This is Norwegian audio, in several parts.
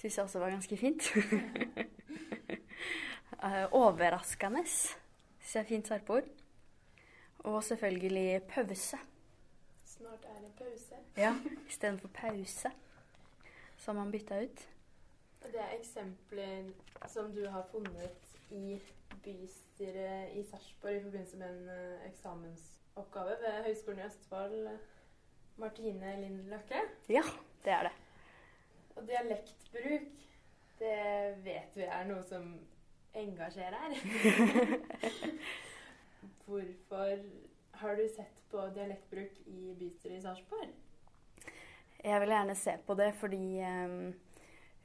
syns jeg også var ganske fint. eh, overraskende syns jeg er fint sarpord. Og selvfølgelig pause. Snart er det pause. Ja, istedenfor pause, som man bytta ut. Det er eksempler som du har funnet i bystyret i Sarpsborg i forbindelse med en eh, eksamensoppgave ved Høgskolen i Østfold. Martine Lind Løkke. Ja, det er det. Og dialektbruk, det vet vi er noe som engasjerer. Hvorfor har du sett på dialektbruk i bystyret i Sarpsborg? Jeg vil gjerne se på det fordi eh,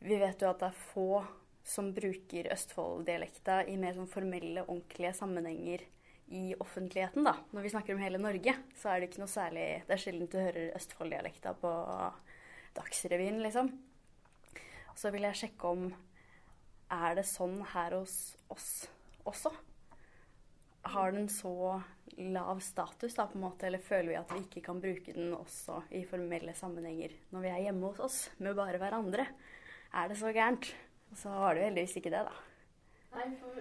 vi vet jo at det er få som bruker Østfold-dialekta i mer sånn formelle, ordentlige sammenhenger i offentligheten. da. Når vi snakker om hele Norge, så er det ikke noe særlig Det er sjelden du hører Østfold-dialekta på Dagsrevyen, liksom. Så vil jeg sjekke om Er det sånn her hos oss også? Har den så lav status, da, på en måte, eller føler vi at vi ikke kan bruke den også i formelle sammenhenger når vi er hjemme hos oss med bare hverandre? Er det så gærent? Så var det heldigvis ikke det, da. Nei, for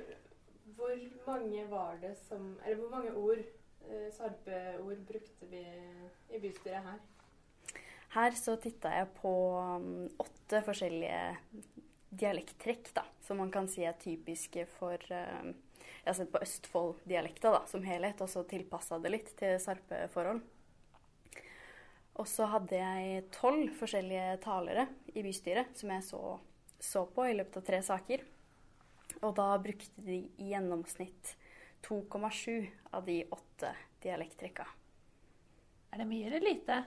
hvor mange var det som Eller hvor mange ord, eh, sarpeord, brukte vi i bystyret her? Her så titta jeg på um, åtte forskjellige dialekttrekk da, som man kan si er typiske for Jeg har sett på Østfold-dialekta som helhet, og så tilpassa det litt til sarpeforhold. Og så hadde jeg tolv forskjellige talere i bystyret som jeg så, så på i løpet av tre saker. Og da brukte de i gjennomsnitt 2,7 av de åtte dialekttrekka. Er det mye eller lite?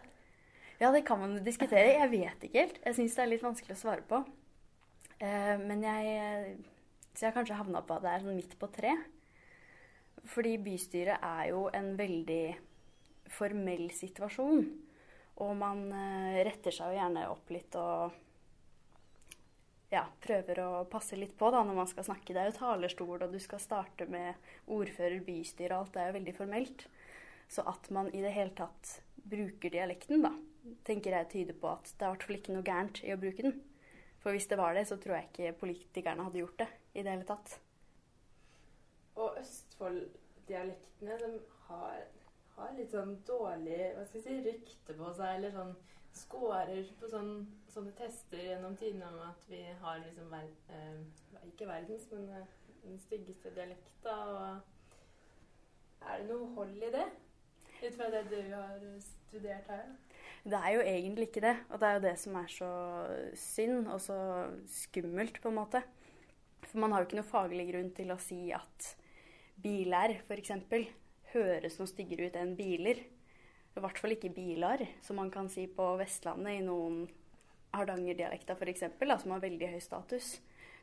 Ja, det kan man diskutere. Jeg vet ikke helt. Jeg syns det er litt vanskelig å svare på. Eh, men jeg Så jeg har kanskje havna på at det er sånn midt på tre. Fordi bystyret er jo en veldig formell situasjon. Og man eh, retter seg jo gjerne opp litt og ja, prøver å passe litt på da når man skal snakke. Det er jo talerstol, og du skal starte med ordfører, bystyre, og alt det er jo veldig formelt. Så at man i det hele tatt bruker dialekten, da, tenker jeg tyder på at det er i hvert fall ikke noe gærent i å bruke den. For hvis det var det, så tror jeg ikke politikerne hadde gjort det i det hele tatt. Og Østfold-dialektene, de har, har litt sånn dårlig hva skal si, rykte på seg, eller sånn skårer på sånn, sånne tester gjennom tidene om at vi har liksom ver eh, Ikke verdens, men eh, den styggeste dialekta. Og er det noe hold i det? Ut fra det du har studert her? Det er jo egentlig ikke det, og det er jo det som er så synd og så skummelt, på en måte. For man har jo ikke noe faglig grunn til å si at biler, f.eks., høres noe styggere ut enn biler. I hvert fall ikke bilar, som man kan si på Vestlandet i noen hardangerdialekter f.eks., som har veldig høy status.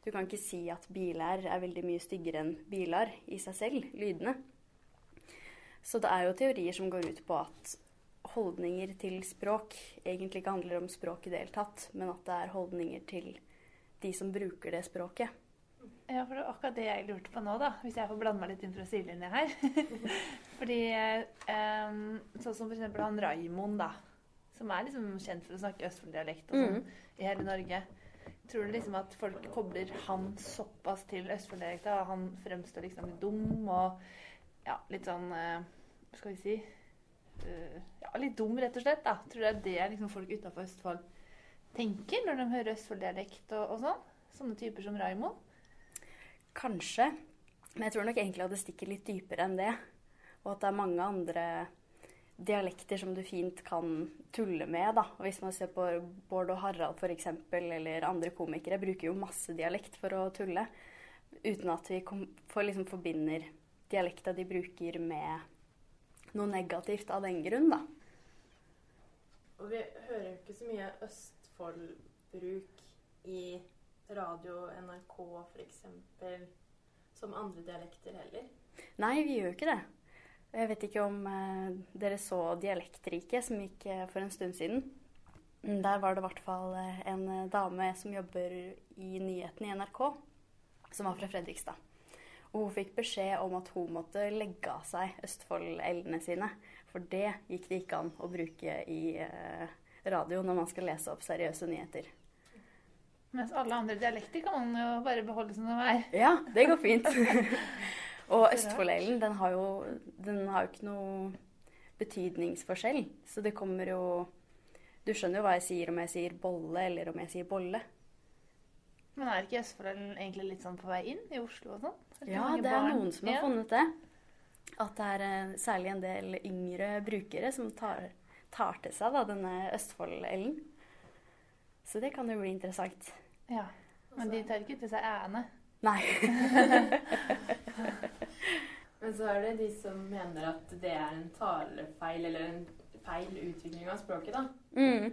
Du kan ikke si at bilær er veldig mye styggere enn bilar i seg selv, lydene. Så det er jo teorier som går ut på at holdninger til språk egentlig ikke handler om språk i det hele tatt, men at det er holdninger til de som bruker det språket. Ja, for det var akkurat det jeg lurte på nå, da. Hvis jeg får blande meg litt inn fra sidelinja her. Fordi um, sånn som eksempel han Raimond, da. Som er liksom kjent for å snakke Østfold-dialekt og sånn i hele Norge. Tror du liksom at folk kobler han såpass til Østfold-dialekta, han fremstår liksom dum og ja, litt sånn uh, Hva skal vi si? Uh, ja, litt dum, rett og slett. da. Tror du det er det liksom folk utafor Østfold tenker når de hører Østfold-dialekt og, og sånn? Sånne typer som Raymond? Kanskje. Men jeg tror nok egentlig at det stikker litt dypere enn det. Og at det er mange andre dialekter som du fint kan tulle med. da. Og hvis man ser på Bård og Harald f.eks., eller andre komikere, bruker jo masse dialekt for å tulle. Uten at vi kom, for liksom forbinder dialekta de bruker med noe negativt av den grunn, da. Og vi hører jo ikke så mye Østfold-bruk i radio, NRK f.eks. som andre dialekter heller. Nei, vi gjør ikke det. Jeg vet ikke om eh, dere så Dialektrike, som gikk eh, for en stund siden. Der var det i hvert fall eh, en eh, dame som jobber i nyhetene i NRK, som var fra Fredrikstad. Og hun fikk beskjed om at hun måtte legge av seg Østfold-L-ene sine. For det gikk det ikke an å bruke i eh, radio når man skal lese opp seriøse nyheter. Mens alle andre dialekter kan man jo bare beholde som de er. Ja, det går fint. Og Østfold-L-en, den har jo den har jo ikke noe betydningsforskjell. Så det kommer jo Du skjønner jo hva jeg sier om jeg sier bolle, eller om jeg sier bolle. Men er ikke Østfolden egentlig litt sånn på vei inn i Oslo og sånn? Ja, det er barn? noen som har funnet det. At det er eh, særlig en del yngre brukere som tar, tar til seg da, denne Østfold-L-en. Så det kan jo bli interessant. Ja. Men de tar ikke til seg æene. Nei. Men så er det de som mener at det er en talefeil eller en feil utvikling av språket, da. Mm.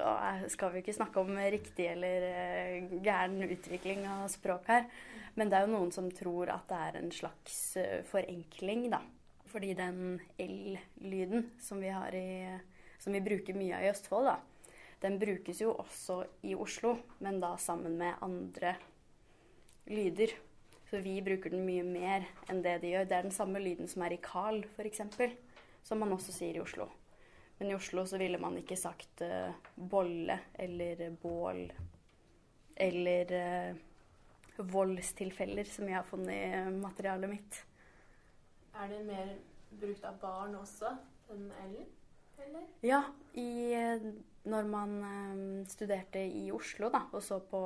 Og skal vi ikke snakke om riktig eller eh, gæren utvikling av språk her. Men det er jo noen som tror at det er en slags eh, forenkling, da. Fordi den L-lyden som Som vi bruker mye av i Østfold, da. Den brukes jo også i Oslo, men da sammen med andre lyder. Så vi bruker den mye mer enn det de gjør. Det er den samme lyden som er i Carl, f.eks., som man også sier i Oslo. Men i Oslo så ville man ikke sagt uh, bolle eller bål eller uh, voldstilfeller, som jeg har funnet i materialet mitt. Er det mer brukt av barn også, den L-en? Eller? Ja, i, eh, når man eh, studerte i Oslo da, og så på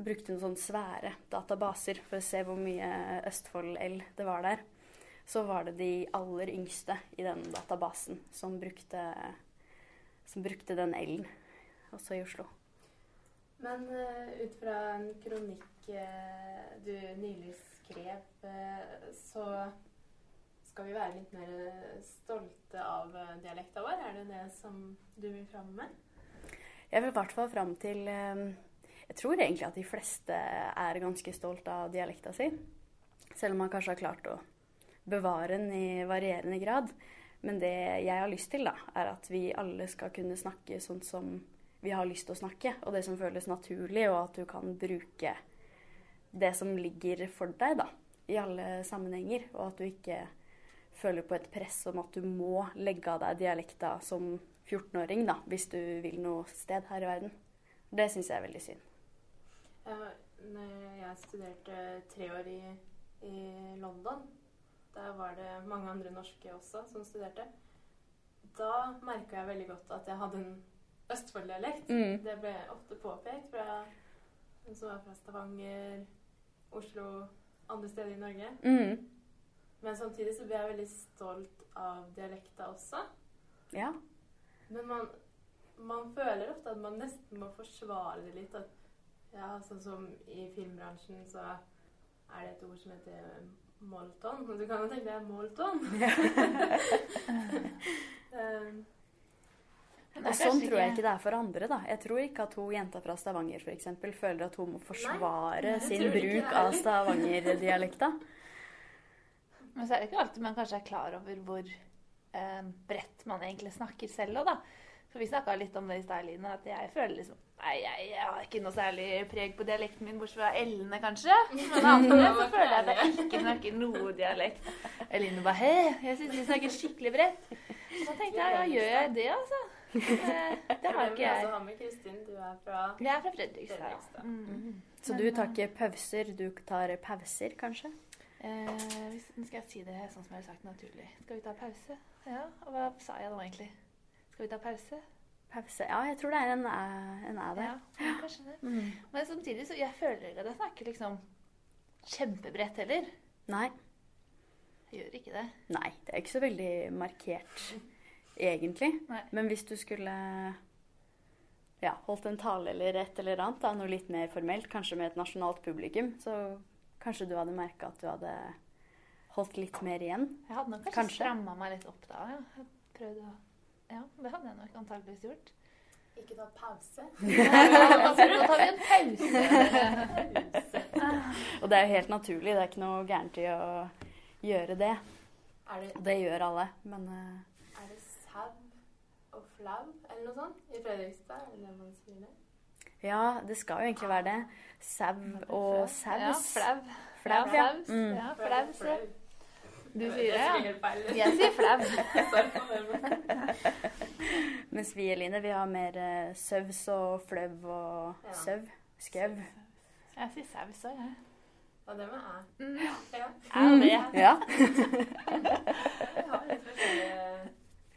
Brukte noen sånne svære databaser for å se hvor mye Østfold-L det var der. Så var det de aller yngste i den databasen som brukte, som brukte den L-en, også i Oslo. Men uh, ut fra en kronikk uh, du nylig skrev, uh, så skal vi være litt mer stolte av dialekta vår. Er det det som du vil fram med? Jeg vil i hvert fall fram til Jeg tror egentlig at de fleste er ganske stolt av dialekta si. Selv om man kanskje har klart å bevare den i varierende grad. Men det jeg har lyst til, da, er at vi alle skal kunne snakke sånn som vi har lyst til å snakke, og det som føles naturlig, og at du kan bruke det som ligger for deg, da, i alle sammenhenger, og at du ikke føler på et press om at du må legge av deg dialekta som 14-åring, da, hvis du vil noe sted her i verden. Det syns jeg er veldig synd. Når jeg studerte tre år i, i London, der var det mange andre norske også som studerte. Da merka jeg veldig godt at jeg hadde en Østfold-dialekt. Mm. Det ble ofte påpekt fra hun som var fra Stavanger, Oslo, andre steder i Norge. Mm. Men samtidig så ble jeg veldig stolt av dialekta også. Ja. Men man, man føler ofte at man nesten må forsvare det litt. At, ja, sånn som i filmbransjen så er det et ord som heter molton. Du kan jo tenke deg molton. um, Og sånn tror jeg ikke det er for andre. da. Jeg tror ikke at hun jenta fra Stavanger for eksempel, føler at hun må forsvare Nei, sin bruk av. Stavanger-dialekta. Men så er det ikke alltid man kanskje er klar over hvor eh, bredt man egentlig snakker selv òg, da. For vi snakka litt om det i stad, Line, at jeg føler liksom Nei, jeg, jeg har ikke noe særlig preg på dialekten min, bortsett fra l-ene, kanskje. Men andre så føler jeg at jeg ikke snakker noe dialekt. Eline bare Hei, jeg syns de snakker skikkelig bredt. Så tenkte jeg ja, gjør jeg det, altså? Eh, Det har ikke Jeg ha med Kristin. Du er fra Jeg er fra Fredrikstad. Fredrikstad. Mm. Så du tar ikke pauser, du tar pauser, kanskje? Eh, hvis- nå skal jeg si det sånn som jeg har sagt naturlig. Skal vi ta pause? Ja, og hva sa jeg nå egentlig? Skal vi ta pause? Pause. Ja, jeg tror det er en æ, en æ der. Ja, kanskje det. Mm. Men samtidig så jeg føler at at er snakker liksom kjempebredt heller. Nei. Jeg gjør ikke det. Nei, det er ikke så veldig markert, egentlig. Nei. Men hvis du skulle ja, holdt en tale eller et eller annet, da, noe litt mer formelt, kanskje med et nasjonalt publikum, så kanskje du hadde merka at du hadde holdt litt mer igjen. Jeg hadde nok kanskje, Kanskje. stramma meg litt opp da. Ja. Jeg prøvde å Ja, det hadde jeg nok antakeligvis gjort. Ikke ta pause. Nå tar vi en pause. Og det er jo helt naturlig, det er ikke noe gærent i å gjøre det. Er det, Det gjør alle, men eh, er det sab og flau eller noe sånt i Fredrikstad? Er det det man sier det? ja, det skal jo egentlig være det. Sau og saus. Ja, flau. Flau, ja. ja. Flaus. Mm. Ja, flaus. ja. Du sier det, ja? Jeg sier flau. Mens vi, Eline, vi har mer eh, søvs og fløv og Ja. søv. Skøv. Jeg sier saus òg, jeg. Ja, det med æ. Mm. Ja. og det? Ja.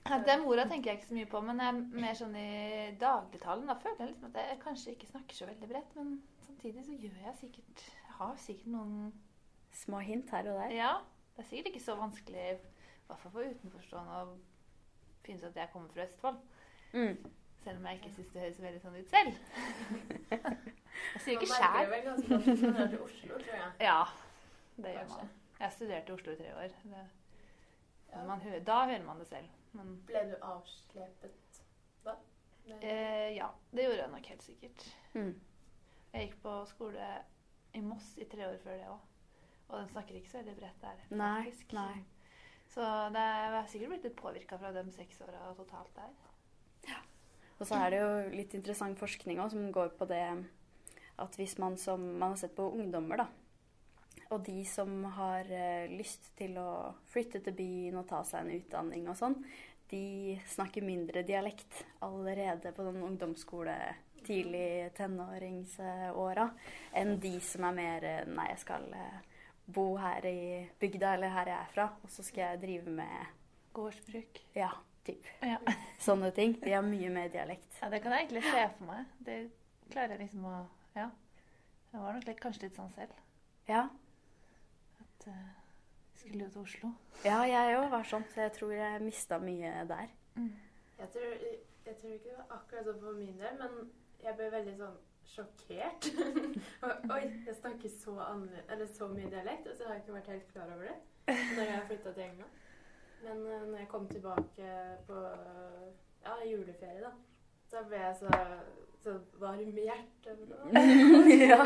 Ja, Den orda tenker jeg ikke så mye på, men jeg, er mer sånn i dagligtalen da føler jeg liksom at jeg kanskje ikke snakker så veldig bredt, men samtidig så gjør jeg sikkert Jeg har sikkert noen Små hint her og der. Ja, det er sikkert ikke så vanskelig, i hvert fall for utenforstående, å finne ut at jeg kommer fra Østfold. Mm. Selv om jeg ikke syns det høres veldig sånn ut selv. Jeg sier ikke Man merker det vel ganske godt hvis man er til Oslo, tror jeg. Ja, det gjør man. Jeg studerte i Oslo i tre år. Det, man hø da hører man det selv. Men Ble du avslepet da? Eh, ja, det gjorde jeg nok helt sikkert. Mm. Jeg gikk på skole i Moss i tre år før det òg. Og den snakker ikke så veldig bredt der. Nei, faktisk. nei. Så det er sikkert blitt litt påvirka fra de seks åra totalt der. Ja. Og så er det jo litt interessant forskning også, som går på det at hvis man som Man har sett på ungdommer, da. Og de som har uh, lyst til å flytte til byen og ta seg en utdanning og sånn, de snakker mindre dialekt allerede på den ungdomsskole, tidlig tenåringsåra, enn de som er mer eh, Nei, jeg skal eh, bo her i bygda, eller her jeg er fra, og så skal jeg drive med Gårdsbruk. Ja, typ. Ja. Sånne ting. De har mye mer dialekt. ja, det kan jeg egentlig se for meg. Det klarer jeg liksom å Ja. Jeg var nok litt, kanskje litt sånn selv. Ja. At eh, jeg skulle jo til Oslo. Ja, jeg òg var sånn, så jeg tror jeg mista mye der. Jeg tror, jeg tror ikke det var akkurat sånn for min del, men jeg ble veldig sånn sjokkert. Oi, jeg snakker så, så mye dialekt, og så har jeg ikke vært helt klar over det når jeg flytta til England. Men uh, når jeg kom tilbake på ja, juleferie, da, så ble jeg så, så varm i hjertet. ja.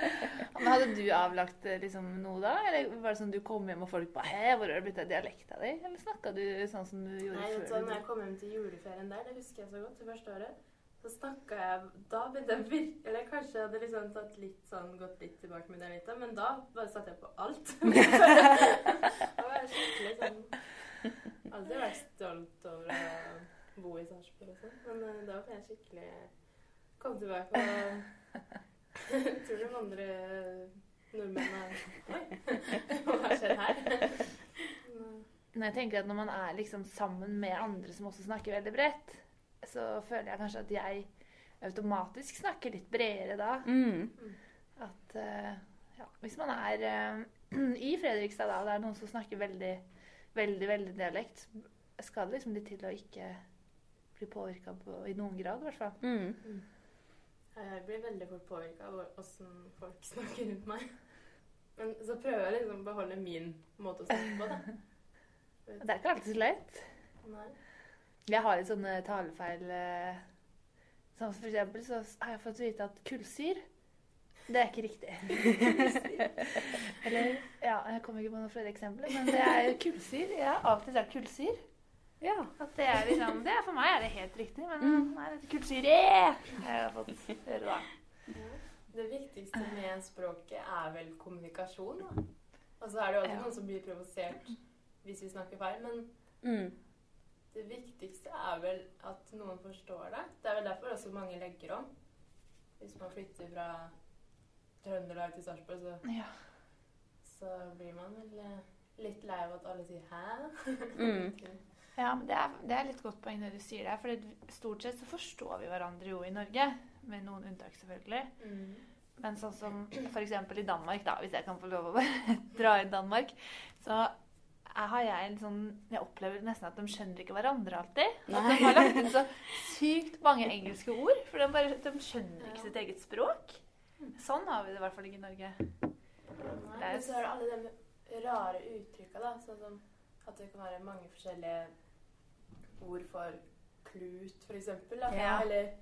Men hadde du avlagt eh, liksom noe da? Eller var det sånn du kom hjem og folk bare Hei, hvor har det blitt av dialekta di? Eller snakka du sånn som du gjorde Nei, før? Nei, sånn, når jeg kom hjem til juleferien der, det husker jeg så godt, det første året, så snakka jeg Da begynte jeg virkelig Eller kanskje jeg hadde liksom tatt litt sånn, gått litt tilbake med det litt, men da bare satte jeg på alt. da var jeg skikkelig sånn Aldri vært stolt over å bo i Sarpsborg og sånn, men eh, da var jeg skikkelig Kom tilbake og Tror de andre nordmennene Oi, hva skjer her? Men, Men jeg tenker at når man er liksom sammen med andre som også snakker veldig bredt, så føler jeg kanskje at jeg automatisk snakker litt bredere da. Mm. At uh, ja, hvis man er uh, i Fredrikstad da, og det er noen som snakker veldig, veldig, veldig dialekt, skal det liksom litt til å ikke bli påvirka i noen grad, i hvert fall. Mm. Jeg blir veldig fort påvirka av åssen folk snakker rundt meg. Men så prøver jeg liksom å beholde min måte å snakke på, da. Det er ikke alltid så lett. Nei. Jeg har litt sånne talefeil eh, Som for eksempel så har jeg fått vite at kullsyr Det er ikke riktig. Eller Ja, jeg kommer ikke på noen flere eksempler, men det er kullsyr. Jeg har alltid sagt kullsyr. Ja. At det er liksom det er, For meg er det helt riktig, men nei, det er kullsyre jeg har fått høre da. Det viktigste med språket er vel kommunikasjon, da. Og så er det jo alltid Ja. noen som blir provosert hvis vi snakker feil, men Mm. Det viktigste er vel at noen forstår det. Det er vel derfor også mange legger om. Hvis man flytter fra Trøndelag til Sarpsborg, så, Ja. så blir man vel eh, litt lei av at alle sier 'hæ'. Mm. Ja, men det er, det er litt godt poeng det du sier der. For stort sett så forstår vi hverandre jo i Norge. Med noen unntak, selvfølgelig. Mm. Men sånn som f.eks. i Danmark, da, hvis jeg kan få lov å dra i Danmark, så har jeg en sånn Jeg opplever nesten at de skjønner ikke hverandre alltid. At de har lagt inn så sykt mange engelske ord. For de, bare, de skjønner ikke sitt eget språk. Sånn har vi det i hvert fall ikke i Norge. Nei, men så er det alle de rare uttrykka, da. Sånn som at det kan være mange forskjellige ord for klut, for eksempel. Da. Ja. Eller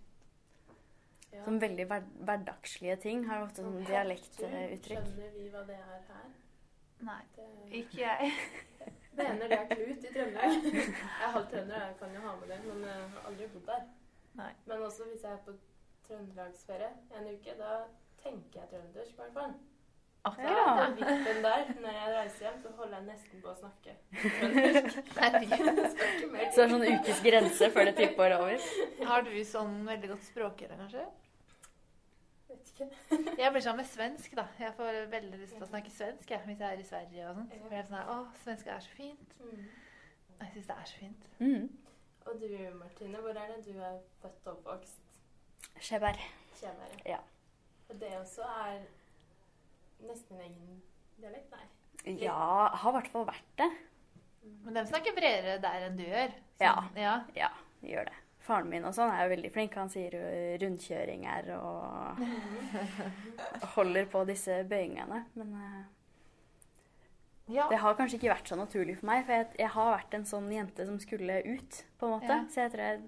ja. Sånn veldig hver hverdagslige ting har ofte sånn dialektuttrykk. Skjønner vi hva det er her? Nei. Det, Ikke jeg. mener det er klut i Trøndelag. Jeg er halvt trønder, jeg kan jo ha med det, men jeg har aldri bodd der. Nei. Men også hvis jeg er på trøndelagsferie en uke, da tenker jeg trøndersk, i hvert fall. Akkurat. det vippen der. Når jeg reiser hjem, så holder jeg nesten på å snakke trøndersk. Så det er sånn ukes grense før det tipper over. Har du sånn veldig godt språkøre, kanskje? Jeg blir sånn med svensk, da. Jeg får veldig lyst til å snakke svensk jeg, hvis jeg er i Sverige og sånt. Så blir jeg sånn Å, svensk er så fint. Mm. Jeg syns det er så fint. Mm. Og du, Martine, hvor er det du er født og oppvokst? Skjeberg. Skjeberg. Ja. Og det også er nesten en egen dialekt? Nei. Ja, har i hvert fall vært det. Men de snakker bredere der enn du gjør. Ja. ja. Ja, gjør det. Faren min og sånn er jo veldig flink. Han sier jo rundkjøringer og holder på disse bøyingene. Men eh, Ja. det har kanskje ikke vært så naturlig for meg. For jeg, jeg har vært en sånn jente som skulle ut, på en måte. Ja. Så jeg tror jeg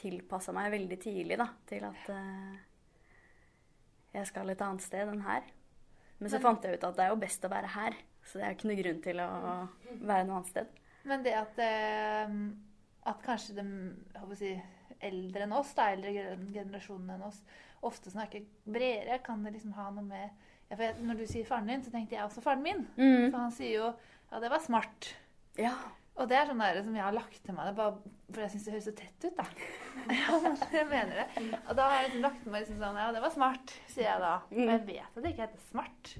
tilpassa meg veldig tidlig da, til at uh, jeg skal et annet sted enn her. Men så Men- fant jeg ut at det er jo best å være her. Så det er ikke noe grunn til å være noe annet sted. Men det at, eh, at kanskje de si, eldre enn oss, da, eldre generasjonene generasjonen enn oss, ofte snakker bredere, kan det liksom ha noe med ja, for jeg, Når du sier faren din, så tenkte jeg også faren min. Mm. For han sier jo ja, det var smart. Ja. Og det er sånn der som jeg har lagt til meg, det bare, for jeg syns det høres så tett ut, da. Ja, jeg mener det. Og da har jeg liksom lagt til meg liksom sånn Ja, det var smart, sier jeg da. Og jeg vet at det ikke heter smart.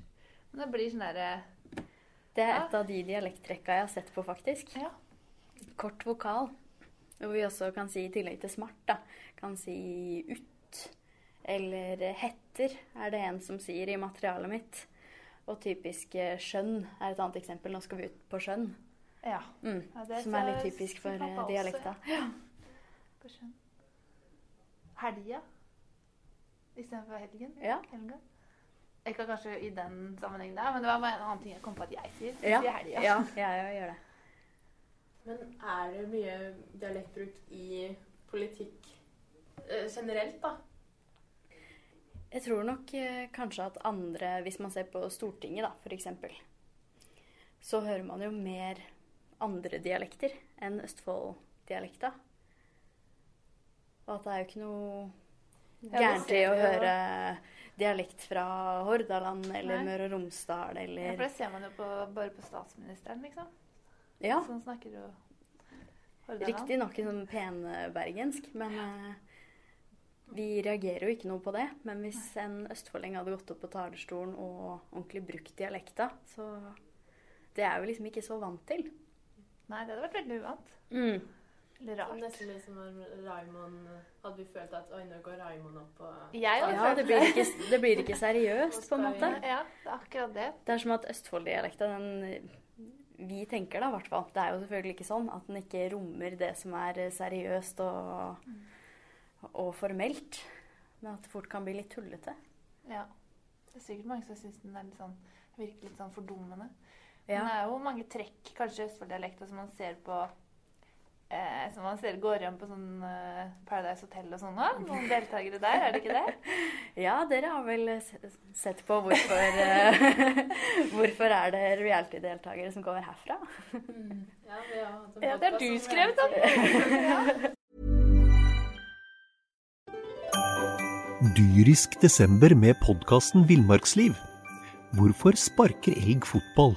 Men det blir sånn derre Det er Ja. et av de dialekttrekka jeg har sett på, faktisk. Ja. Kort vokal. Hvor vi også kan si, i tillegg til smart, da, kan si ut. Eller hetter, er det en som sier i materialet mitt. Og typisk eh, skjønn er et annet eksempel. Nå skal vi ut på skjønn. Ja. Mm. Ja, det som er litt typisk for eh, dialekta. Ja. På skjønn. Helga istedenfor helgen. Ja. Helga. Ikke kanskje i den sammenhengen der, men det var en annen ting jeg kom på at jeg sier. Jeg Ja, sier helga. ja, jeg gjør det. Men er det mye dialektbruk i politikk eh, generelt, da? Jeg tror nok eh, kanskje at andre, hvis man ser på Stortinget da, for eksempel, så hører man jo mer andre dialekter enn Østfold-dialekta. Og at det er jo ikke noe gærent i å høre dialekt fra Hordaland eller Nei. Møre og Romsdal Ja, for det ser man jo på, bare på statsministeren, liksom. Ja, Som snakker jo riktignok i sånn penbergensk, men eh, vi reagerer jo ikke noe på det. Men hvis en østfolding hadde gått opp på talerstolen og ordentlig brukt dialekta, så Det er vi liksom ikke så vant til. Nei, det hadde vært veldig uvant. Mm. Eller Så rart. Nesten litt som om Raimond Hadde vi følt at oi, nå går Raimond opp og Jeg hadde Ja, følt det blir ikke, det blir ikke seriøst, på en måte. Ja, det er akkurat det. Det er som at Østfold-dialekta, den vi tenker da i hvert fall, det er jo selvfølgelig ikke sånn, at den ikke rommer det som er seriøst og, og formelt. Men at det fort kan bli litt tullete. Ja. Det er sikkert mange som syns den er litt sånn, virker litt sånn fordummende. Ja. Men det er jo mange trekk, kanskje i Østfold-dialekta, som man ser på eh, Som man ser går igjen på sånn eh, Paradise Hotel og sånn òg. Noen deltakere der, er det ikke det? Ja, dere har vel sett på hvorfor eh, Hvorfor er det reality-deltakere som kommer herfra? Ja, hatt en Ja, det har du skrevet om! reality. Dyrisk desember med podkasten Villmarksliv. Hvorfor sparker elg fotball?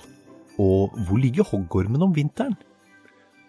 Og hvor ligger hoggormen om vinteren?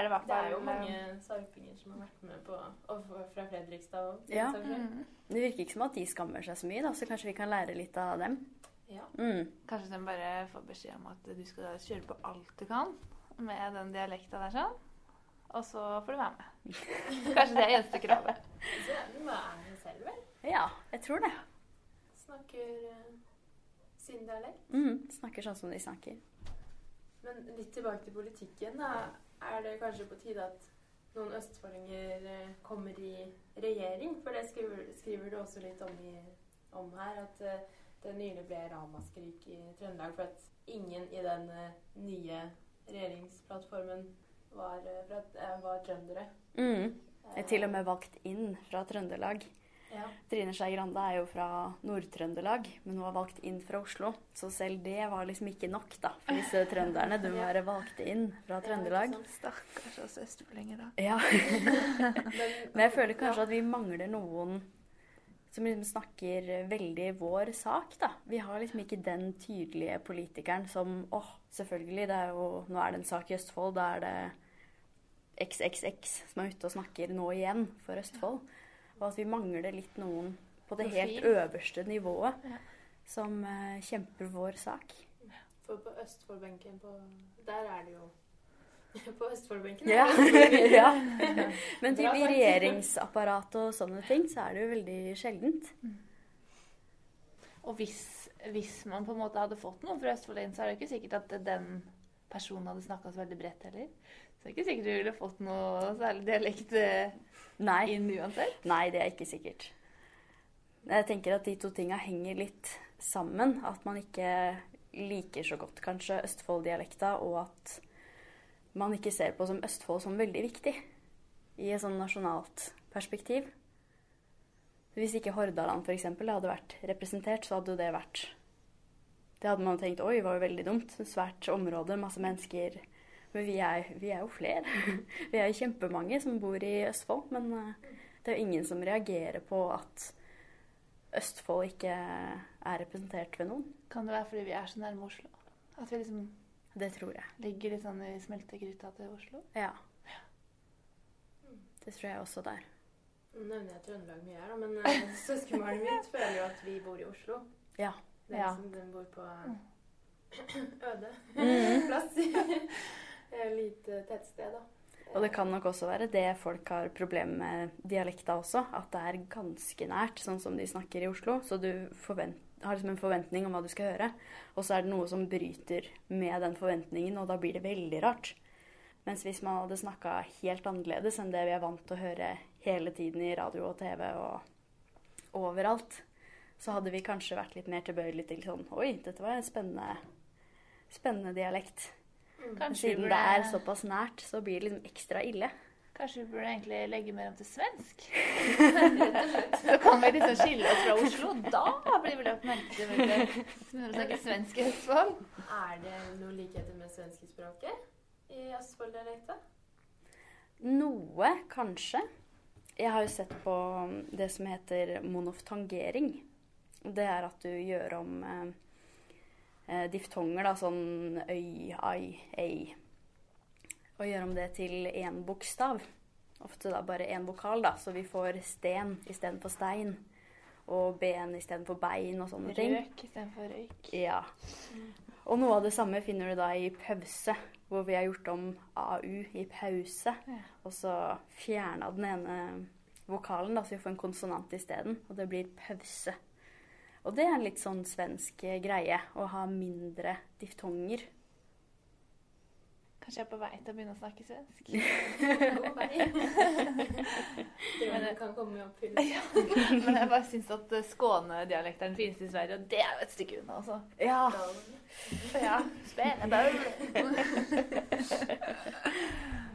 Er, er det i hvert Det er jo eh, mange sarpinger som har vært med på og fra Fredrikstad òg. Ja. mm, Det virker ikke som at de skammer seg så mye, da, så kanskje vi kan lære litt av dem. Ja. Mm. Kanskje de bare får beskjed om at du skal kjøre på alt du kan med den dialekta der sånn. Og så får du være med. Kanskje det er eneste kravet. Så det må være selv, vel? Ja, jeg tror det. Snakker eh, sin dialekt. Mm. Snakker sånn som de snakker. Men litt tilbake til politikken. Da. Er det kanskje på tide at noen østfoldinger eh, kommer i regjering? For det skriver, skriver du også litt om, i, om her. At eh, det nylig ble ramaskrik i Trøndelag for at ingen i den eh, nye regjeringsplattformen var, var trøndere. Mm. Jeg er til og med valgt inn fra Trøndelag. Ja. Trine Skei Grande er jo fra Nord-Trøndelag, men hun var valgt inn fra Oslo. Så selv det var liksom ikke nok da, for disse trønderne. Du må være valgt inn fra Trøndelag. Stakkars oss østfoldinger, da. Ja. Men jeg føler kanskje at vi mangler noen som liksom snakker veldig vår sak, da. Vi har liksom ikke den tydelige politikeren som åh, selvfølgelig, det er jo, nå er det en sak i Østfold, da er det XXX som er ute og snakker nå igjen for Østfold. Og at vi mangler litt noen på det helt øverste nivået Ja. som uh, kjemper vår sak. For på Østfoldbenken på Der er det jo På Østfoldbenken Ja. ja. Men typ i regjeringsapparatet og sånne ting, så er det jo veldig sjeldent. Og hvis, hvis man på en måte hadde fått noen fra Østfold inn, så er det ikke sikkert at den personen hadde snakka så veldig bredt heller. Så det er ikke sikkert du ville fått noe særlig dialekt eh, Nei. inn uansett. Nei, det er ikke sikkert. Jeg tenker at de to tinga henger litt sammen. At man ikke liker så godt kanskje Østfold-dialekta, og at man ikke ser på som Østfold som veldig viktig i et sånn nasjonalt perspektiv. Hvis ikke Hordaland eksempel hadde vært representert, så hadde jo det vært Det hadde man tenkt oi, var jo veldig dumt. Svært område, masse mennesker. Men vi er, vi er jo flere. Vi er jo kjempemange som bor i Østfold. Men eh, det er jo ingen som reagerer på at Østfold ikke er representert ved noen. Kan det være fordi vi er så nærme Oslo? At vi liksom Det tror jeg. ligger litt sånn i smeltegryta til Oslo? Ja. Det tror jeg også der. Nå nevner jeg Trøndelag mye her, da, men uh, søskenbarnet mitt føler jo at vi bor i Oslo. Ja. Det er Ja. som den bor på øde Mhm. plass. Et lite tettsted, da. Og det kan nok også være det folk har problemer med dialekta også. At det er ganske nært, sånn som de snakker i Oslo. Så du har liksom en forventning om hva du skal høre. Og så er det noe som bryter med den forventningen, og da blir det veldig rart. Mens hvis man hadde snakka helt annerledes enn det vi er vant til å høre hele tiden i radio og TV og overalt, så hadde vi kanskje vært litt mer tilbøyelig til sånn Oi, dette var en spennende, spennende dialekt. Men Kanskje siden burde- det er såpass nært, så blir det liksom ekstra ille. Kanskje vi burde egentlig legge mer om til svensk? så kan vi liksom skille oss fra Oslo. Da blir vi lagt merke til når vi snakker svensk i Østfold. Er det noen likheter med svenskespråket i Østfold-dialekta? Noe, kanskje. Jeg har jo sett på det som heter monoftangering. Det er at du gjør om eh, diftonger, da, sånn øy, ai, ei. Og gjør om det til én bokstav. Ofte da bare én vokal, da, så vi får sten istedenfor stein. Og ben istedenfor bein og sånne ting. Røk istedenfor røyk. Ja. Og noe av det samme finner du da i pause, hvor vi har gjort om AU i pause. Ja. Og så fjerna den ene vokalen, da, så vi får en konsonant isteden. Og det blir pause. Og det er en litt sånn svensk eh, greie, å ha mindre diftonger. Kanskje jeg er på vei til å begynne å snakke svensk. God vei. Drømmen kan komme i oppfyllelse. Men jeg bare syns at skånedialekteren Skåne-dialekten er den fineste i Sverige, og det er jo et stykke unna, altså. Ja. Ja, Spennende.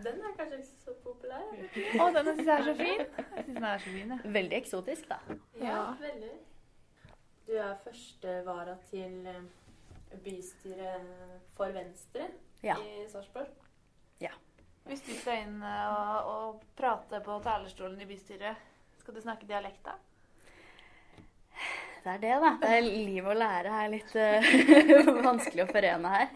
Den er kanskje ikke så populær? Å, den syns jeg er så fin. Jeg synes den er så fin, ja. Veldig eksotisk, da. Ja, veldig. Du er første vara til eh, bystyret for Venstre Ja. i Sarpsborg. Hvis du skal inn eh, og, og prate på talerstolen i bystyret, skal du snakke dialekt da? Det er det, da. Det er liv og lære er litt uh, vanskelig å forene her.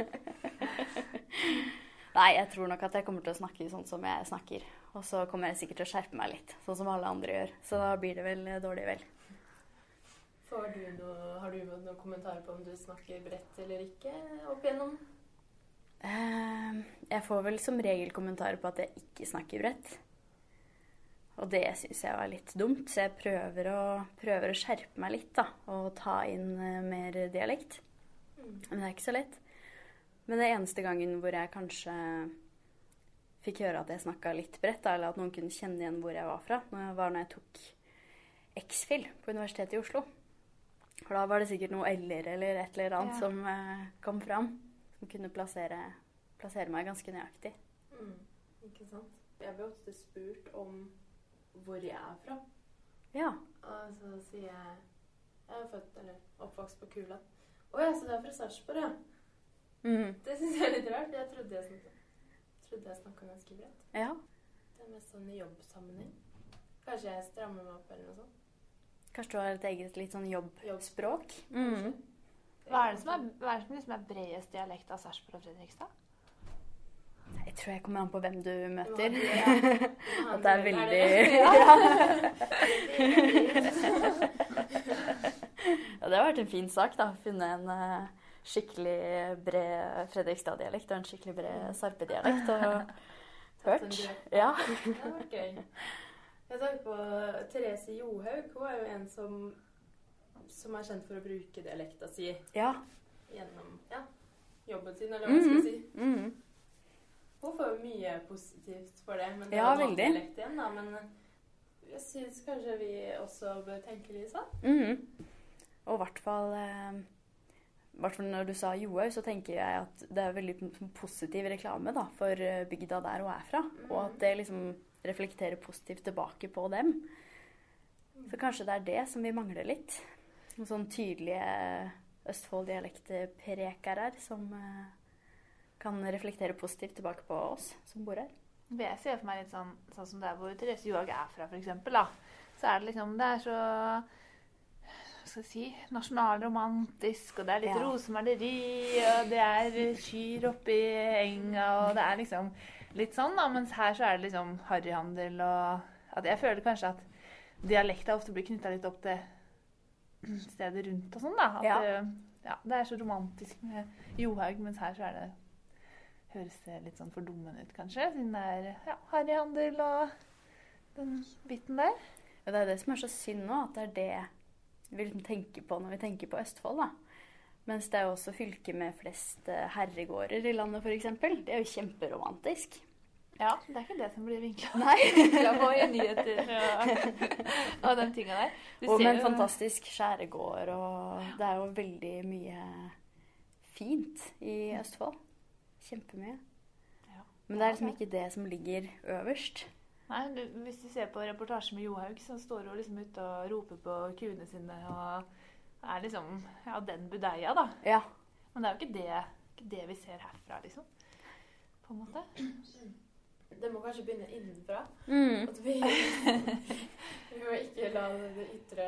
Nei, jeg tror nok at jeg kommer til å snakke sånn som jeg snakker. Og så kommer jeg sikkert til å skjerpe meg litt, sånn som alle andre gjør. Så da blir det vel dårlig vel. Får du noe, har du noen kommentarer på om du snakker bredt eller ikke opp igjennom? Eh, jeg får vel som regel kommentarer på at jeg ikke snakker bredt. Og det syns jeg var litt dumt, så jeg prøver å, prøver å skjerpe meg litt da, og ta inn eh, mer dialekt. Men det er ikke så lett. Men det eneste gangen hvor jeg kanskje fikk høre at jeg snakka litt bredt, da, eller at noen kunne kjenne igjen hvor jeg var fra, når jeg var når jeg tok X-FIL på Universitetet i Oslo. For da var det sikkert noe L-er eller et eller annet Ja. som eh, kom fram. Som kunne plassere, plassere meg ganske nøyaktig. Mm, ikke sant? Jeg blir ofte spurt om hvor jeg er fra. Ja. Og så sier jeg Jeg er født eller oppvokst på Kula. Å ja, så du er fra Sarpsborg, ja. Mm. Det syns jeg er litt rart. Jeg trodde jeg snakka, trodde jeg snakka ganske bredt. ja. Det er mest sånn i jobbsammenheng. Kanskje jeg strammer meg opp eller noe sånt. Kanskje du har et eget litt sånn jobbspråk? Mm. Hva er det som er, hva er, det som liksom er bredest dialekt av Sarpsborg og Fredrikstad? Jeg tror jeg kommer an på hvem du møter. Ja. At det er veldig Ja, det har vært en fin sak, da. Finne en eh, skikkelig bred Fredrikstad-dialekt og en skikkelig bred Sarpe-dialekt. Og hørt. Ja. Det har vært gøy. Jeg tenker på Therese Johaug. Hun er jo en som, som er kjent for å bruke dialekta si Ja. gjennom ja, jobben sin, eller hva man skal si. si. -hmm. Hun får jo mye positivt for det, men det Ja, er veldig. dialekt igjen, da. Men jeg syns kanskje vi også bør tenke litt sånn. Mhm. Og i hvert fall eh, hvert fall når du sa Johaug, så tenker jeg at det er veldig positiv reklame da, for eh, bygda der hun er fra. Og at det liksom reflekterer positivt tilbake på dem. Så kanskje det er det som vi mangler litt. Noen sånn tydelige Østfold-dialektprekere som eh, kan reflektere positivt tilbake på oss som bor her. Jeg ser for meg litt sånn, sånn som der hvor Therese Johaug er fra, f.eks. Så er det liksom Det er så hva skal jeg si, nasjonalromantisk, og det er litt Ja. rosemaleri, og det er kyr oppi enga, og det er liksom litt sånn, da. Mens her så er det liksom harryhandel og at Jeg føler kanskje at dialekta ofte blir knytta litt opp til stedet rundt og sånn, da. At Ja. det, ja, det er så romantisk med Johaug, mens her så er det Høres det litt sånn fordummende ut, kanskje, siden det er ja, harryhandel og den biten der. Ja, det er det som er så synd nå, at det er det vi liksom tenker på når vi tenker på Østfold. da. Mens det er jo også fylket med flest eh, herregårder i landet, f.eks. Det er jo kjemperomantisk. Ja, det er ikke det som blir vinkla på i nyheter og, de tinga der. Du Og med en jo- fantastisk skjærgård, og det er jo veldig mye fint i Østfold. Kjempemye. Ja. Men det er liksom ikke det som ligger øverst. Nei, du, Hvis du ser på reportasjen med Johaug, så står hun liksom ute og roper på kuene sine og er liksom ja, den budeia, da. Ja. Men det er jo ikke det, ikke det vi ser herfra, liksom. På en måte. Det må kanskje begynne innenfra. Mm. At vi, vi må ikke la det ytre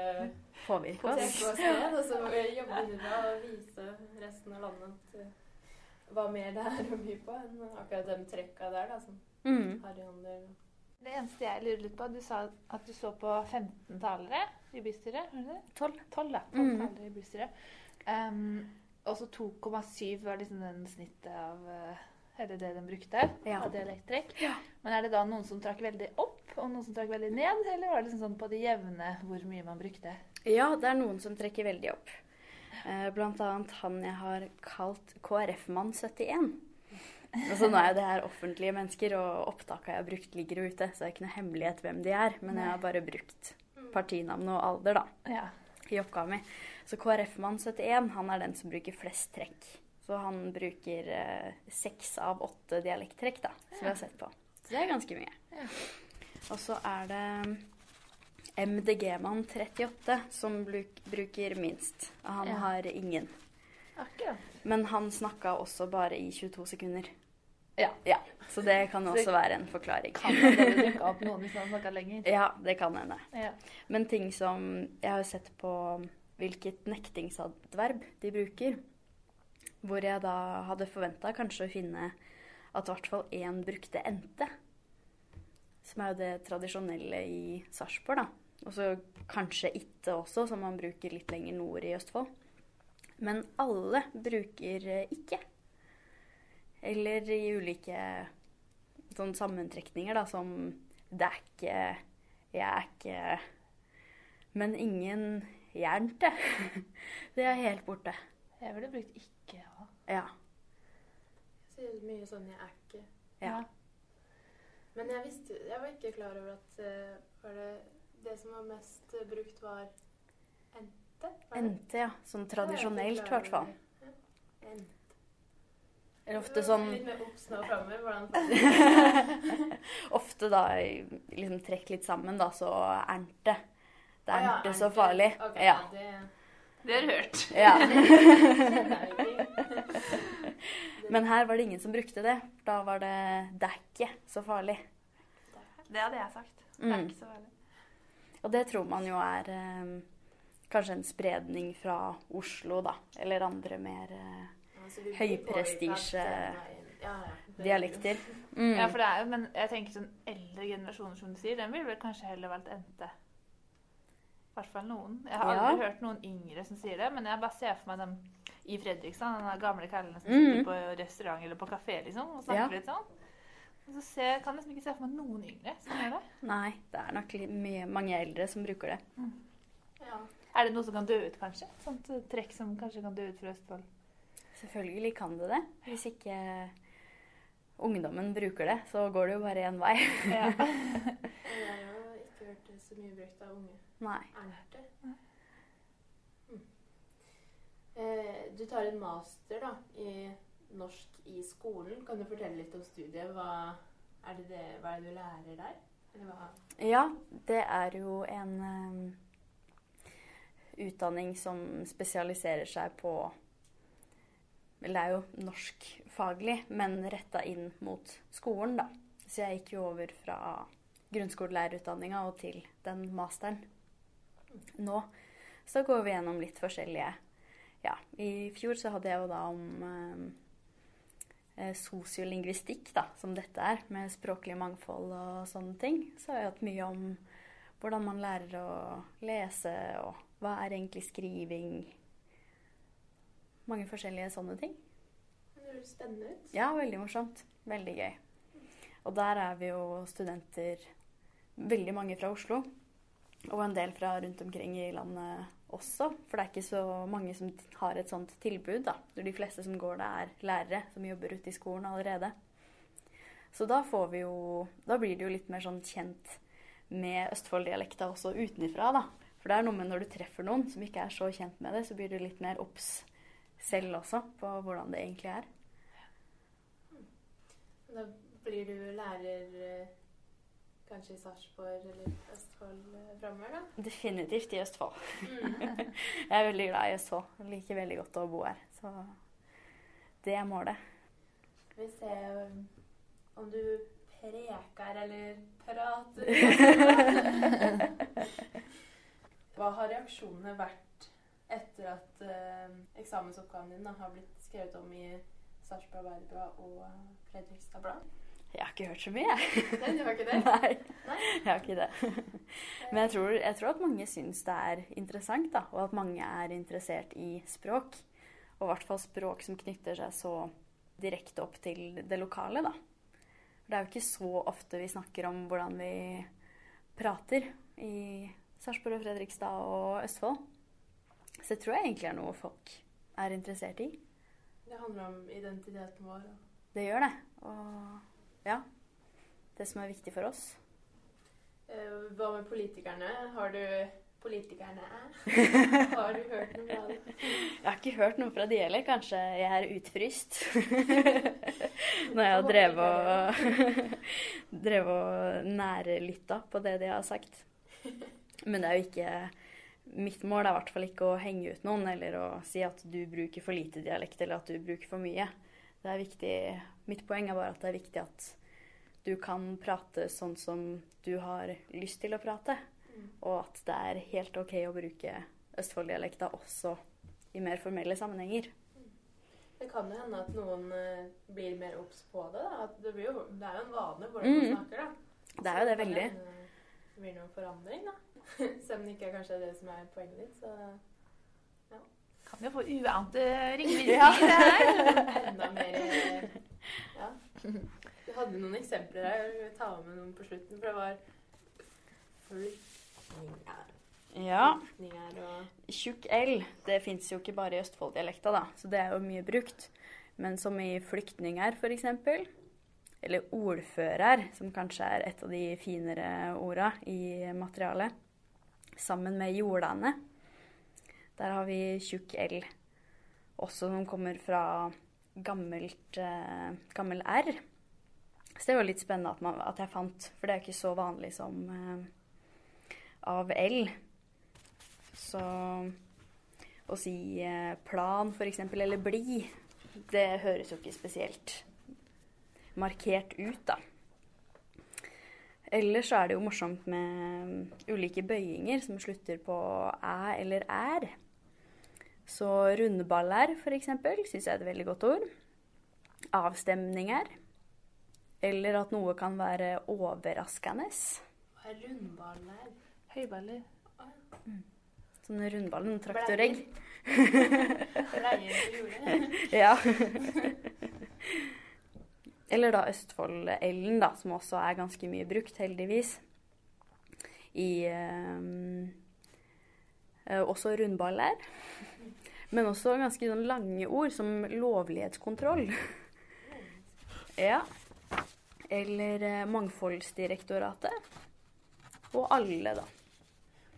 Påvirke oss. ned. Og så må vi jobbe innenfra og vise resten av landet at eh, hva mer det er å by på enn akkurat de trekka der, da. Som Mm. harryhandel. Det eneste jeg lurer litt på, du sa at du så på 15 talere i bystyret. var det det? 12. 12, da. 12 Mhm. talere i bystyret. Um, og så 2,7 var liksom den snittet av eh, Eller det den brukte Ja. av dialekttrekk. Men er det da noen som trakk veldig opp, og noen som trakk veldig ned? Eller var det liksom sånn på det jevne hvor mye man brukte? Ja, det er noen som trekker veldig opp. Eh, Blant annet han jeg har kalt KrF-mann 71. Altså, nå er jo det her offentlige mennesker, og opptakene jeg har brukt, ligger ute. Så det er ikke noe hemmelighet hvem de er. Men jeg har bare brukt partinavn og alder da, Ja. i oppgaven min. Så KrF-mann 71 han er den som bruker flest trekk. Så han bruker eh, av åtte dialekttrekk da, som vi har sett på. Så det er ganske mye. Ja. Og så er det MDG-mann 38 som bruk, bruker minst. Han Ja. har ingen. Akkurat. Men han snakka også bare i 22 sekunder. Ja. Så det kan også det være en forklaring. Kan det dukke opp noen hvis man snakka lenger? Ja, det kan hende. Ja. Men ting som Jeg har sett på hvilket nektingsadverb de bruker. Hvor jeg da hadde forventa kanskje å finne at i hvert fall én brukte ente. Som er jo det tradisjonelle i Sarpsborg, da. Og så kanskje itte også, som man bruker litt lenger nord i Østfold. Men alle bruker ikke. Eller i ulike sånn sammentrekninger, da, som det er ikke, jeg er ikke Men ingen jernt, det. Det er helt borte. Jeg ville brukt ikke ja. Ja. Jeg sier mye sånn 'jeg er ikke'. ja. Men jeg visste Jeg var ikke klar over at eh, var det, det som var mest brukt, var ente? Var? Ente, ja. Sånn tradisjonelt, i hvert fall. Ja. Eller ofte sånn Litt mer obs nå framover. Hvordan Ofte da liksom trekk litt sammen, da, så ernte. Det er ja, ikke så farlig. Okay, Ja. det Det har du hørt. ja. Men her var det ingen som brukte det. Da var det 'det er ikke så farlig'. Det hadde jeg sagt. Det er Mm. ikke så farlig. Og det tror man jo er eh, kanskje en spredning fra Oslo, da. Eller andre mer eh, Altså, vi blir Høyprestisje- påvirket den veien. Ja, ja. dialekter. Mm. Ja, for det er jo, men jeg tenker sånn eldre generasjoner, som du sier, den ville vel kanskje heller valgt ente. I hvert fall noen. Jeg har aldri hørt noen yngre som sier det, men jeg bare ser for meg dem i Fredrikstad, den gamle kallene som Mhm. sitter på restaurant eller på kafé liksom, og snakker Ja. litt sånn. Og så ser, kan liksom ikke se for meg noen yngre som gjør det. Nei, det er nok mye, mange eldre som bruker det. Ja. Er det noe som kan dø ut, kanskje? Sånt trekk som kanskje kan dø ut fra Østfold? Selvfølgelig kan det det. Hvis ikke ungdommen bruker det, så går det jo bare én vei. Ja. Jeg har jo ikke hørt det så mye brukt av unge. Nei. Ernte. Mm. Eh, du tar en master da, i norsk i skolen. Kan du fortelle litt om studiet? Hva er det, det, hva er det du lærer der? Eller hva? Ja, det er jo en um, utdanning som spesialiserer seg på Eller det er jo norskfaglig, men retta inn mot skolen, da. Så jeg gikk jo over fra grunnskolelærerutdanninga og til den masteren nå. Så går vi gjennom litt forskjellige Ja, i fjor så hadde jeg jo da om eh, eh, sosiolingvistikk, da, som dette er, med språklig mangfold og sånne ting. Så har jeg hatt mye om hvordan man lærer å lese, og hva er egentlig skriving. Mange forskjellige sånne ting. Det høres spennende ut. Ja, veldig morsomt. Veldig gøy. Og der er vi jo studenter, veldig mange fra Oslo. Og en del fra rundt omkring i landet også. For det er ikke så mange som har et sånt tilbud. da. De fleste som går der, er lærere som jobber ute i skolen allerede. Så da får vi jo Da blir det jo litt mer sånn kjent med Østfold-dialekta også utenifra, da. For det er noe med når du treffer noen som ikke er så kjent med det, så blir du litt mer obs selv også på hvordan det egentlig er. Da blir du lærer eh, kanskje i Sarpsborg eller Østfold eh, framover, da? Definitivt i Østfold. Mm. Jeg er veldig glad i Østfold. Jeg liker veldig godt å bo her. Så det er målet. Vi se um, om du preker eller prater. Hva har reaksjonene vært etter at eh, eksamensoppgaven din da, har blitt skrevet om i Sarpsborg Arbeiderblad og Fredrikstad Blad? Jeg har ikke hørt så mye, jeg. Nei, du har ikke det? Nei, Nei? jeg har ikke det. Men jeg tror, jeg tror at mange syns det er interessant, da. Og at mange er interessert i språk. Og i hvert fall språk som knytter seg så direkte opp til det lokale, da. Det er jo ikke så ofte vi snakker om hvordan vi prater i Sarpsborg og Fredrikstad og Østfold. Så det tror jeg egentlig er noe folk er interessert i. Det handler om identiteten vår. ja. Det gjør det. Og ja. Det som er viktig for oss. Eh, hva med politikerne? Har du Politikerne Har du hørt noe fra dem? Jeg har ikke hørt noe fra de heller. Kanskje jeg er utfryst. Når jeg har drevet og, og nærlytta på det de har sagt. Men det er jo ikke Mitt mål er i hvert fall ikke å henge ut noen eller å si at du bruker for lite dialekt eller at du bruker for mye. Det er viktig, Mitt poeng er bare at det er viktig at du kan prate sånn som du har lyst til å prate. Og at det er helt OK å bruke Østfold-dialekta også i mer formelle sammenhenger. Det kan jo hende at noen eh, blir mer obs på det. da. Det, blir jo, det er jo en vane hvordan man Mm. snakker, da. Det er jo det veldig. Det blir noen forandring, da. Selv om det ikke er kanskje det som er poenget ditt, så Kan jo få uante ringvirkninger her. enda mer Ja. Du hadde noen eksempler her. Jeg vil ta med noen på slutten, for det var flyktninger Ja. og Tjukk L, det fins jo ikke bare i Østfold-dialekta, da, så det er jo mye brukt. Men som i flyktninger, f.eks. Eller ordfører, som kanskje er et av de finere orda i materialet. Sammen med jordane. Der har vi tjukk L. Også som kommer fra gammelt, eh, gammel R. Så det var litt spennende at, man, at jeg fant, for det er ikke så vanlig som eh, av L. Så å si eh, plan, f.eks., eller bli, det høres jo ikke spesielt markert ut, da. Ellers så er det jo morsomt med ulike bøyinger som slutter på æ eller er. Så rundeballer, f.eks., syns jeg er et veldig godt ord. Avstemninger. Eller at noe kan være overraskende. Hva er rundballer? Høyballer. Sånne rundballer, noen traktoregg. Bleier på jordet? Ja. Eller da Østfold-Ellen, da, som også er ganske mye brukt, heldigvis. I ehm, eh, Også rundballer. Men også ganske sånn lange ord, som lovlighetskontroll. Ja. Eller eh, Mangfoldsdirektoratet. Og alle, da.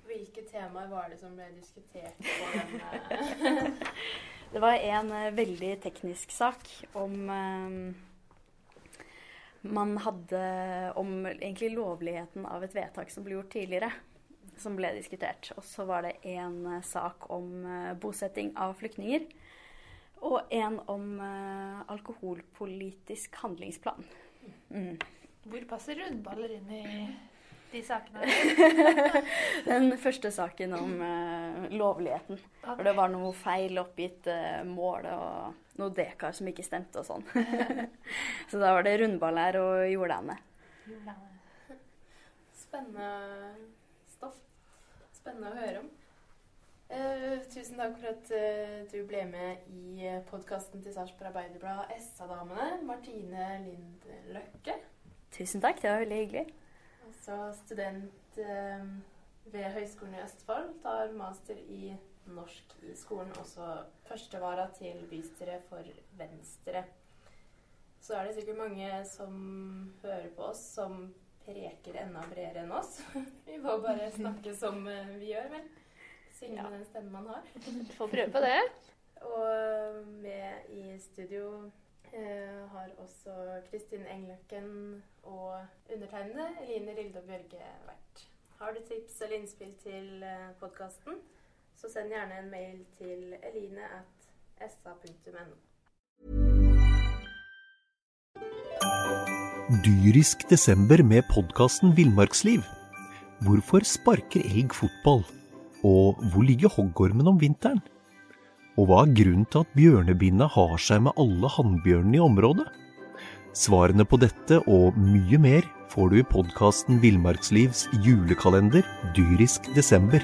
Hvilke temaer var det som ble diskutert på den? Det var en eh, veldig teknisk sak om eh, man hadde om egentlig lovligheten av et vedtak som ble gjort tidligere, som ble diskutert. Og så var det en eh, sak om eh, bosetting av flyktninger. Og en om eh, alkoholpolitisk handlingsplan. Mm. Hvor passer rundballer inn i de sakene? Den første saken om lovligheten. For det var noe feil oppgitt mål og noe dekar som ikke stemte og sånn. så da var det rundballer og jordane. Spennende stoff. Spennende å høre om. Uh, tusen takk for at uh, du ble med i podkasten til Sarpsborg Arbeiderblad SA-damene. Martine Lind Løkke. Tusen takk, det var veldig hyggelig. Altså student uh, ved Høgskolen i Østfold. Tar master i norsk i skolen. Også førstevara til bystyret for Venstre. Så er det sikkert mange som hører på oss, som preker enda bredere enn oss. Vi får bare snakke som eh, vi gjør, vel. Synge med den stemmen man har. Får prøve på det. Og med i studio eh, har også Kristin Engløkken og undertegnede Eline Rilde og Bjørge vært. Har du tips eller innspill til eh, podkasten, så send gjerne en mail til eline at sa.no. Dyrisk desember med podkasten Villmarksliv. Hvorfor sparker elg fotball? Og hvor ligger hoggormen om vinteren? Og hva er grunnen til at bjørnebinna har seg med alle hannbjørnene i området? Svarene på dette og mye mer får du i podkasten Villmarkslivs julekalender Dyrisk desember,